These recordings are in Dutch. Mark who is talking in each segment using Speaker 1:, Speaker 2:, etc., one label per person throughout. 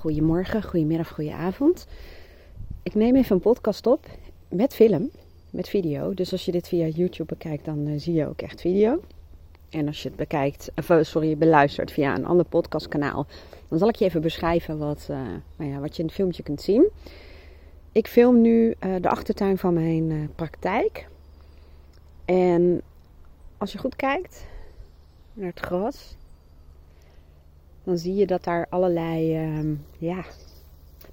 Speaker 1: Goedemorgen, goedemiddag, goedenavond. Ik neem even een podcast op met film, met video. Dus als je dit via YouTube bekijkt, dan uh, zie je ook echt video. En als je het bekijkt, eh, sorry, beluistert via een ander podcastkanaal, dan zal ik je even beschrijven wat, uh, nou ja, wat je in het filmpje kunt zien. Ik film nu de achtertuin van mijn praktijk. En als je goed kijkt naar het gras, dan zie je dat daar allerlei, uh, ja,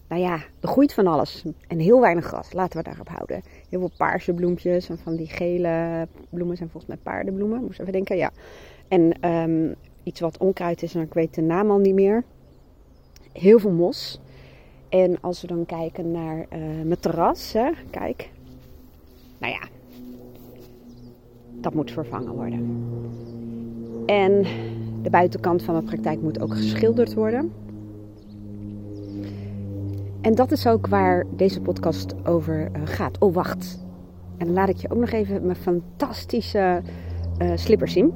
Speaker 1: nou ja, er groeit van alles. En heel weinig gras, laten we daarop houden. Heel veel paarse bloempjes en van die gele bloemen zijn volgens mij paardenbloemen. Moest even denken, ja. En um, iets wat onkruid is, en ik weet de naam al niet meer. Heel veel mos. En als we dan kijken naar uh, mijn terras, hè, kijk. Nou ja, dat moet vervangen worden. En de buitenkant van mijn praktijk moet ook geschilderd worden. En dat is ook waar deze podcast over uh, gaat. Oh, wacht. En dan laat ik je ook nog even mijn fantastische uh, slippers zien.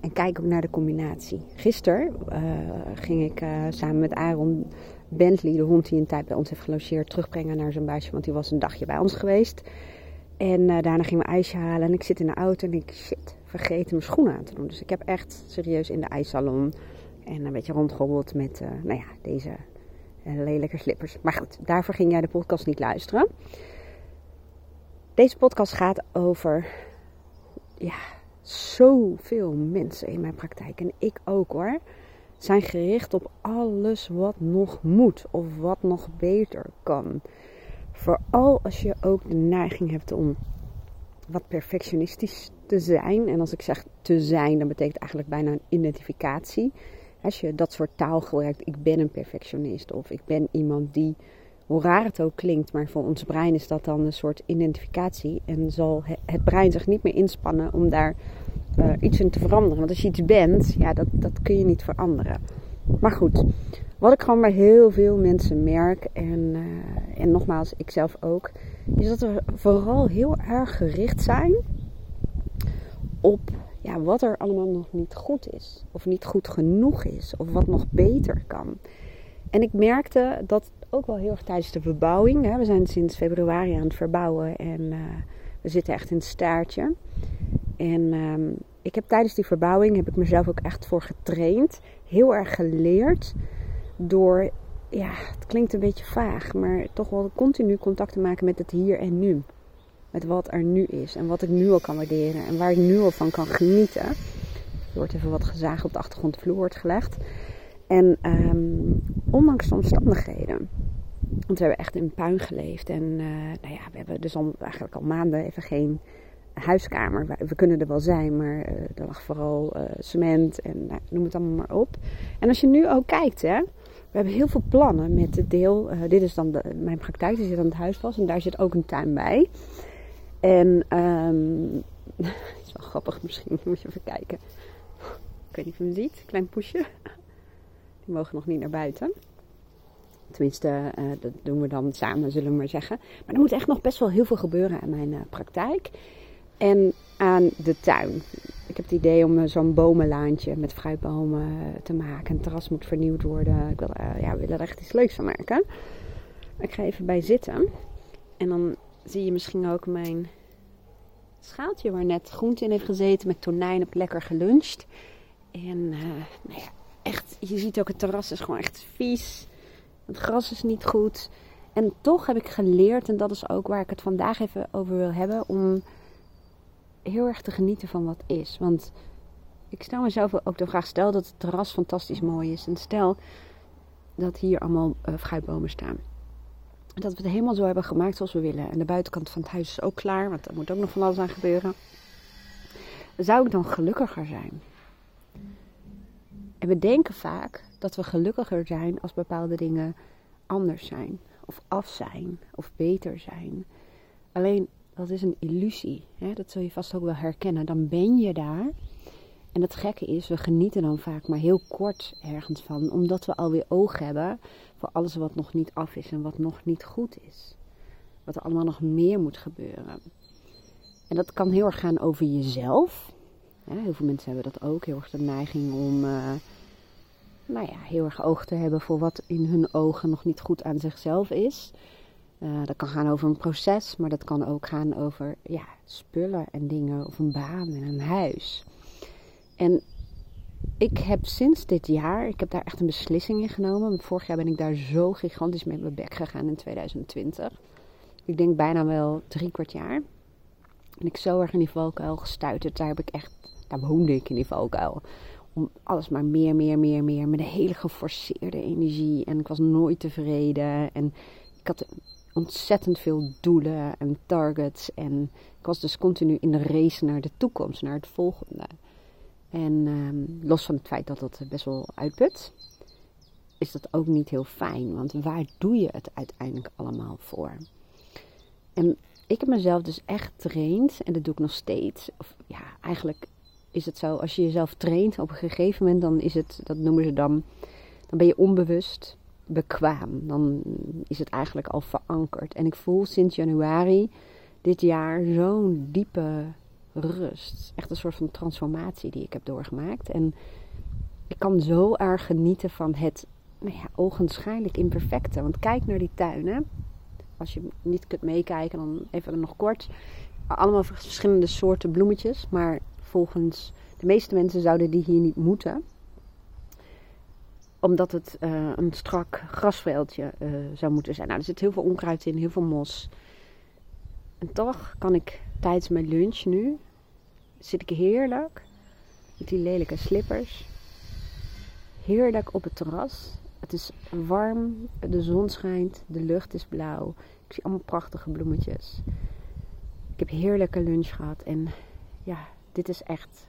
Speaker 1: En kijk ook naar de combinatie. Gisteren uh, ging ik samen met Aaron Bentley, de hond die een tijd bij ons heeft gelogeerd, terugbrengen naar zijn buisje. Want die was een dagje bij ons geweest. En daarna gingen we ijsje halen. En ik zit in de auto en ik shit, vergeten mijn schoenen aan te doen. Dus ik heb echt serieus in de ijssalon en een beetje rondgehobbeld met, uh, nou ja, deze uh, lelijke slippers. Maar goed, daarvoor ging jij de podcast niet luisteren. Deze podcast gaat over, ja, zoveel mensen in mijn praktijk. En ik ook hoor. Zijn gericht op alles wat nog moet of wat nog beter kan. Vooral als je ook de neiging hebt om wat perfectionistisch te zijn. En als ik zeg te zijn, dan betekent eigenlijk bijna een identificatie. Als je dat soort taal gebruikt, ik ben een perfectionist of ik ben iemand die, hoe raar het ook klinkt, maar voor ons brein is dat dan een soort identificatie. En zal het brein zich niet meer inspannen om daar uh, iets in te veranderen. Want als je iets bent, ja, dat, dat kun je niet veranderen. Maar goed, wat ik gewoon bij heel veel mensen merk, en, uh, en nogmaals, ik zelf ook, is dat we vooral heel erg gericht zijn op ja, wat er allemaal nog niet goed is. Of niet goed genoeg is. Of wat nog beter kan. En ik merkte dat ook wel heel erg tijdens de verbouwing. Hè, we zijn sinds februari aan het verbouwen en uh, we zitten echt in het staartje. En um, ik heb tijdens die verbouwing heb ik mezelf ook echt voor getraind. Heel erg geleerd door, ja, het klinkt een beetje vaag, maar toch wel continu contact te maken met het hier en nu met wat er nu is en wat ik nu al kan waarderen en waar ik nu al van kan genieten. Er wordt even wat gezagen op de achtergrondvloer wordt gelegd. En um, ondanks de omstandigheden. Want we hebben echt in puin geleefd. En uh, nou ja, we hebben dus al, eigenlijk al maanden even geen huiskamer. We kunnen er wel zijn, maar uh, er lag vooral uh, cement en nou, noem het allemaal maar op. En als je nu ook kijkt, hè, we hebben heel veel plannen met het deel. dit is dan de, mijn praktijk, die zit aan het huisvast en daar zit ook een tuin bij. En um, is wel grappig misschien, moet je even kijken. Ik weet niet of je hem ziet, klein poesje. Die mogen nog niet naar buiten. Tenminste, uh, dat doen we dan samen, zullen we maar zeggen. Maar er moet echt nog best wel heel veel gebeuren aan mijn uh, praktijk. En aan de tuin. Ik heb het idee om uh, zo'n bomenlaantje met fruitbomen te maken. Het terras moet vernieuwd worden. Ik wil, ja, we willen er echt iets leuks van maken. Ik ga even bij zitten. En dan zie je misschien ook mijn schaaltje waar net groente in heeft gezeten met tonijn op lekker geluncht. En uh, nou ja, echt, je ziet ook het terras is gewoon echt vies. Het gras is niet goed. En toch heb ik geleerd, en dat is ook waar ik het vandaag even over wil hebben, om heel erg te genieten van wat is. Want ik stel mezelf ook de vraag, stel dat het terras fantastisch mooi is. En stel dat hier allemaal uh, fruitbomen staan dat we het helemaal zo hebben gemaakt zoals we willen. En de buitenkant van het huis is ook klaar, want er moet ook nog van alles aan gebeuren. Zou ik dan gelukkiger zijn? En we denken vaak dat we gelukkiger zijn als bepaalde dingen anders zijn, of af zijn, of beter zijn. Alleen dat is een illusie. Hè? Dat zul je vast ook wel herkennen. Dan ben je daar. En het gekke is, we genieten dan vaak maar heel kort ergens van, omdat we alweer oog hebben voor alles wat nog niet af is en wat nog niet goed is. Wat er allemaal nog meer moet gebeuren. En dat kan heel erg gaan over jezelf. heel veel mensen hebben dat ook, heel erg de neiging om uh, nou ja, heel erg oog te hebben voor wat in hun ogen nog niet goed aan zichzelf is. Uh, dat kan gaan over een proces, maar dat kan ook gaan over ja, spullen en dingen, of een baan en een huis. En ik heb sinds dit jaar, ik heb daar echt een beslissing in genomen. Vorig jaar ben ik daar zo gigantisch mee mijn bek gegaan in 2020. Ik denk bijna wel drie kwart jaar. En ik zo erg in die valkuil gestuiterd. Daar heb ik echt, daar woonde ik in die valkuil. Om alles maar meer, meer, meer, meer. Met een hele geforceerde energie. En ik was nooit tevreden. En ik had ontzettend veel doelen en targets. En ik was dus continu in de race naar de toekomst, naar het volgende. En ehm, los van het feit dat dat best wel uitput, is dat ook niet heel fijn. Want waar doe je het uiteindelijk allemaal voor? En ik heb mezelf dus echt getraind, en dat doe ik nog steeds. Of ja, eigenlijk is het zo, als je jezelf traint op een gegeven moment, dan is het, dat noemen ze dan, dan ben je onbewust bekwaam. Dan is het eigenlijk al verankerd. En ik voel sinds januari dit jaar zo'n diepe rust. Echt een soort van transformatie die ik heb doorgemaakt. En ik kan zo erg genieten van het nou ja, ogenschijnlijk imperfecte. Want kijk naar die tuinen. Als je niet kunt meekijken, dan even nog kort. Allemaal verschillende soorten bloemetjes. Maar volgens de meeste mensen zouden die hier niet moeten. Omdat het uh, een strak grasveldje uh, zou moeten zijn. Nou, er zit heel veel onkruid in, heel veel mos. En toch kan ik tijdens mijn lunch nu, zit ik heerlijk met die lelijke slippers. Heerlijk op het terras. Het is warm, de zon schijnt, de lucht is blauw. Ik zie allemaal prachtige bloemetjes. Ik heb heerlijke lunch gehad en ja, dit is echt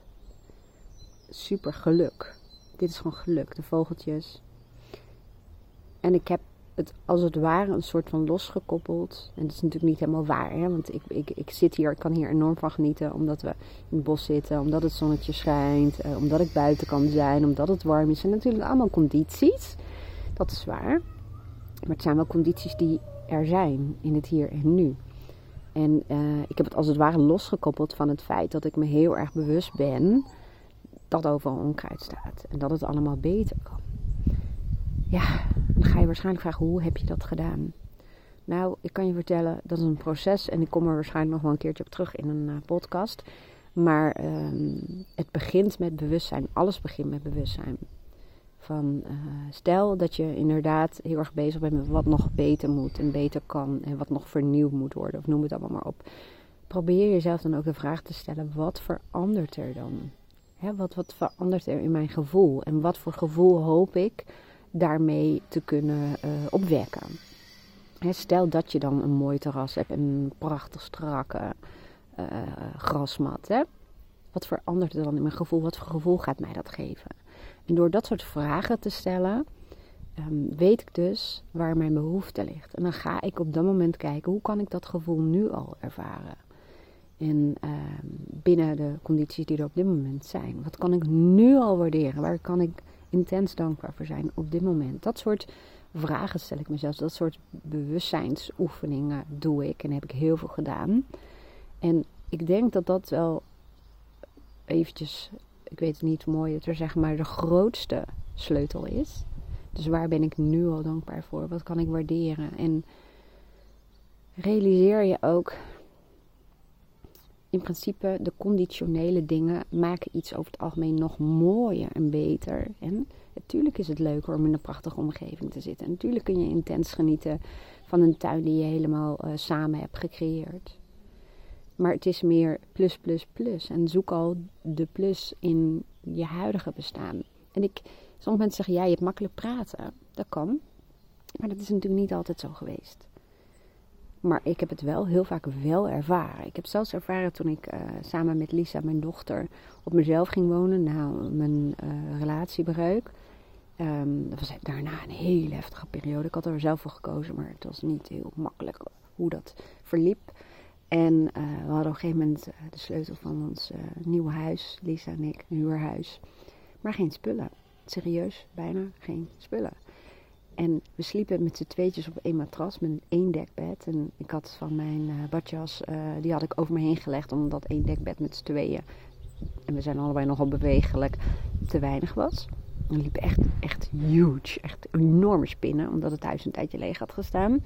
Speaker 1: super geluk. Dit is gewoon geluk, de vogeltjes. En ik heb het als het ware een soort van losgekoppeld. En dat is natuurlijk niet helemaal waar, hè? want ik, ik, ik zit hier, ik kan hier enorm van genieten omdat we in het bos zitten, omdat het zonnetje schijnt, eh, omdat ik buiten kan zijn, omdat het warm is. En natuurlijk allemaal condities, dat is waar. Maar het zijn wel condities die er zijn in het hier en nu. En uh, ik heb het als het ware losgekoppeld van het feit dat ik me heel erg bewust ben dat overal onkruid staat en dat het allemaal beter kan. Ja, dan ga je waarschijnlijk vragen: hoe heb je dat gedaan? Nou, ik kan je vertellen, dat is een proces en ik kom er waarschijnlijk nog wel een keertje op terug in een uh, podcast. Maar um, het begint met bewustzijn. Alles begint met bewustzijn. Van uh, stel dat je inderdaad heel erg bezig bent met wat nog beter moet en beter kan en wat nog vernieuwd moet worden, of noem het allemaal maar op. Probeer jezelf dan ook de vraag te stellen: wat verandert er dan? Wat, wat verandert er in mijn gevoel? En wat voor gevoel hoop ik daarmee te kunnen uh, opwekken. stel dat je dan een mooi terras hebt en een prachtig strakke uh, grasmat. Hè? Wat verandert er dan in mijn gevoel? Wat voor gevoel gaat mij dat geven? En door dat soort vragen te stellen, um, weet ik dus waar mijn behoefte ligt. En dan ga ik op dat moment kijken, hoe kan ik dat gevoel nu al ervaren? En uh, binnen de condities die er op dit moment zijn. Wat kan ik nu al waarderen? Waar kan ik intens dankbaar voor zijn op dit moment? Dat soort vragen stel ik mezelf. Dat soort bewustzijnsoefeningen doe ik en heb ik heel veel gedaan. En ik denk dat dat wel eventjes, ik weet het niet mooi te zeggen, maar de grootste sleutel is. Dus waar ben ik nu al dankbaar voor? Wat kan ik waarderen? En realiseer je ook in principe de conditionele dingen maken iets over het algemeen nog mooier en beter. En natuurlijk is het leuker om in een prachtige omgeving te zitten. En natuurlijk kun je intens genieten van een tuin die je helemaal uh, samen hebt gecreëerd. Maar het is meer plus, plus, plus. En zoek al de plus in je huidige bestaan. En ik, sommige mensen zeggen, ja, je hebt makkelijk praten. Dat kan. Maar dat is natuurlijk niet altijd zo geweest. Maar ik heb het wel heel vaak wel ervaren. Ik heb zelfs ervaren toen ik uh, samen met Lisa, mijn dochter, op mezelf ging wonen na mijn uh, relatiebreuk. Um, dat was daarna een hele heftige periode. Ik had er zelf voor gekozen, maar het was niet heel makkelijk hoe dat verliep. En uh, we hadden op een gegeven moment de sleutel van ons nieuwe huis, Lisa en ik, een huurhuis. Maar geen spullen. Serieus, bijna geen spullen. En we sliepen met z'n tweetjes op één matras met één dekbed. En ik had van mijn uh, badjas, uh, die had ik over me heen gelegd omdat één dekbed met z'n tweeën, en we zijn allebei nogal bewegelijk, te weinig was. Er liepen echt, echt huge, echt enorme spinnen, omdat het huis een tijdje leeg had gestaan.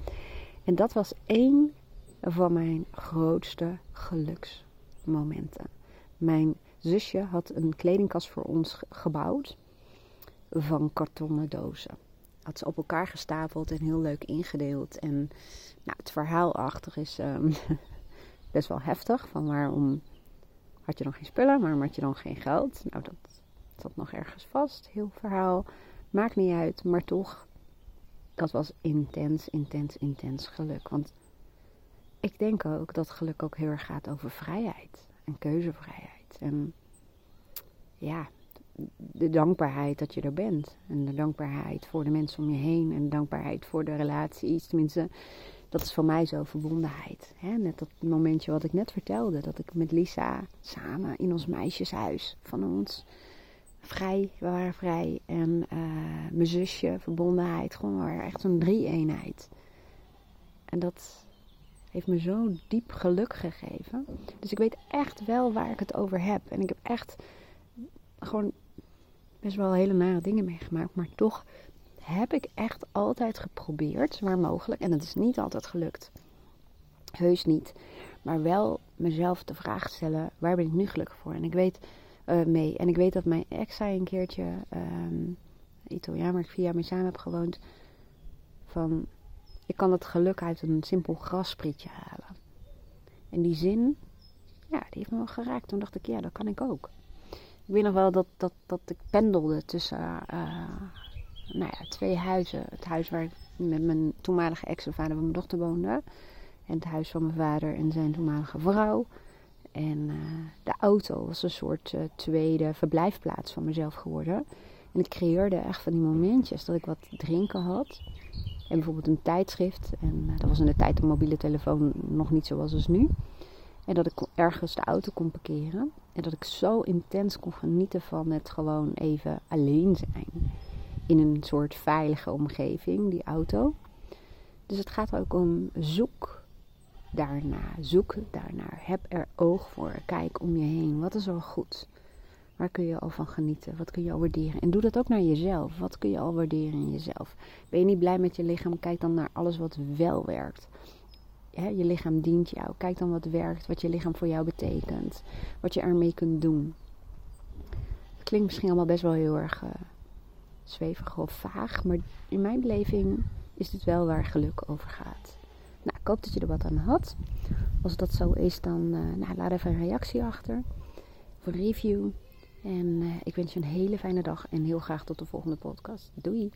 Speaker 1: En dat was één van mijn grootste geluksmomenten. Mijn zusje had een kledingkast voor ons gebouwd van kartonnen dozen. Had ze op elkaar gestapeld en heel leuk ingedeeld. En nou, het verhaal achter is um, best wel heftig. Van waarom had je dan geen spullen, waarom had je dan geen geld? Nou, dat zat nog ergens vast. Heel verhaal. Maakt niet uit, maar toch. Dat was intens, intens, intens geluk. Want ik denk ook dat geluk ook heel erg gaat over vrijheid en keuzevrijheid. En ja, de dankbaarheid dat je er bent. En de dankbaarheid voor de mensen om je heen. En de dankbaarheid voor de relaties. Tenminste, dat is voor mij zo verbondenheid. Hè? Net dat momentje wat ik net vertelde. Dat ik met Lisa samen in ons meisjeshuis van ons vrij, we waren vrij. En uh, mijn zusje, verbondenheid. Gewoon weer echt zo'n drie-eenheid. En dat heeft me zo diep geluk gegeven. Dus ik weet echt wel waar ik het over heb. En ik heb echt gewoon best wel hele nare dingen meegemaakt. Maar toch heb ik echt altijd geprobeerd, waar mogelijk. En dat is niet altijd gelukt. Heus niet. Maar wel mezelf de vraag stellen: waar ben ik nu gelukkig voor? En ik weet uh, mee. En ik weet dat mijn ex zei een keertje, um, Italiaan waar ik vier jaar mee samen heb gewoond, van ik kan het geluk uit een simpel grassprietje halen. En die zin, ja, die heeft me wel geraakt. Toen dacht ik, ja, dat kan ik ook. Ik weet nog wel dat, dat, dat ik pendelde tussen uh, nou ja, twee huizen. Het huis waar ik met mijn toenmalige ex en vader van mijn dochter woonde. En het huis van mijn vader en zijn toenmalige vrouw. En uh, de auto was een soort uh, tweede verblijfplaats van mezelf geworden. En ik creëerde echt van die momentjes dat ik wat drinken had. En bijvoorbeeld een tijdschrift. En dat was in de tijd de mobiele telefoon nog niet zoals als nu. En dat ik ergens de auto kon parkeren. En dat ik zo intens kon genieten van het gewoon even alleen zijn. In een soort veilige omgeving, die auto. Dus het gaat ook om zoek daarna. Zoek daarnaar. Heb er oog voor. Kijk om je heen. Wat is al goed? Waar kun je al van genieten? Wat kun je al waarderen? En doe dat ook naar jezelf. Wat kun je al waarderen in jezelf? Ben je niet blij met je lichaam? Kijk dan naar alles wat wel werkt je lichaam dient jou. Kijk dan wat werkt, wat je lichaam voor jou betekent. Wat je ermee kunt doen. Het klinkt misschien allemaal best wel heel erg uh, of vaag. Maar in mijn beleving is dit wel waar geluk over gaat. Nou, ik hoop dat je er wat aan had. Als dat zo is, dan uh, nou, laat even een reactie achter. Of een review. En uh, ik wens je een hele fijne dag en heel graag tot de volgende podcast. Doei!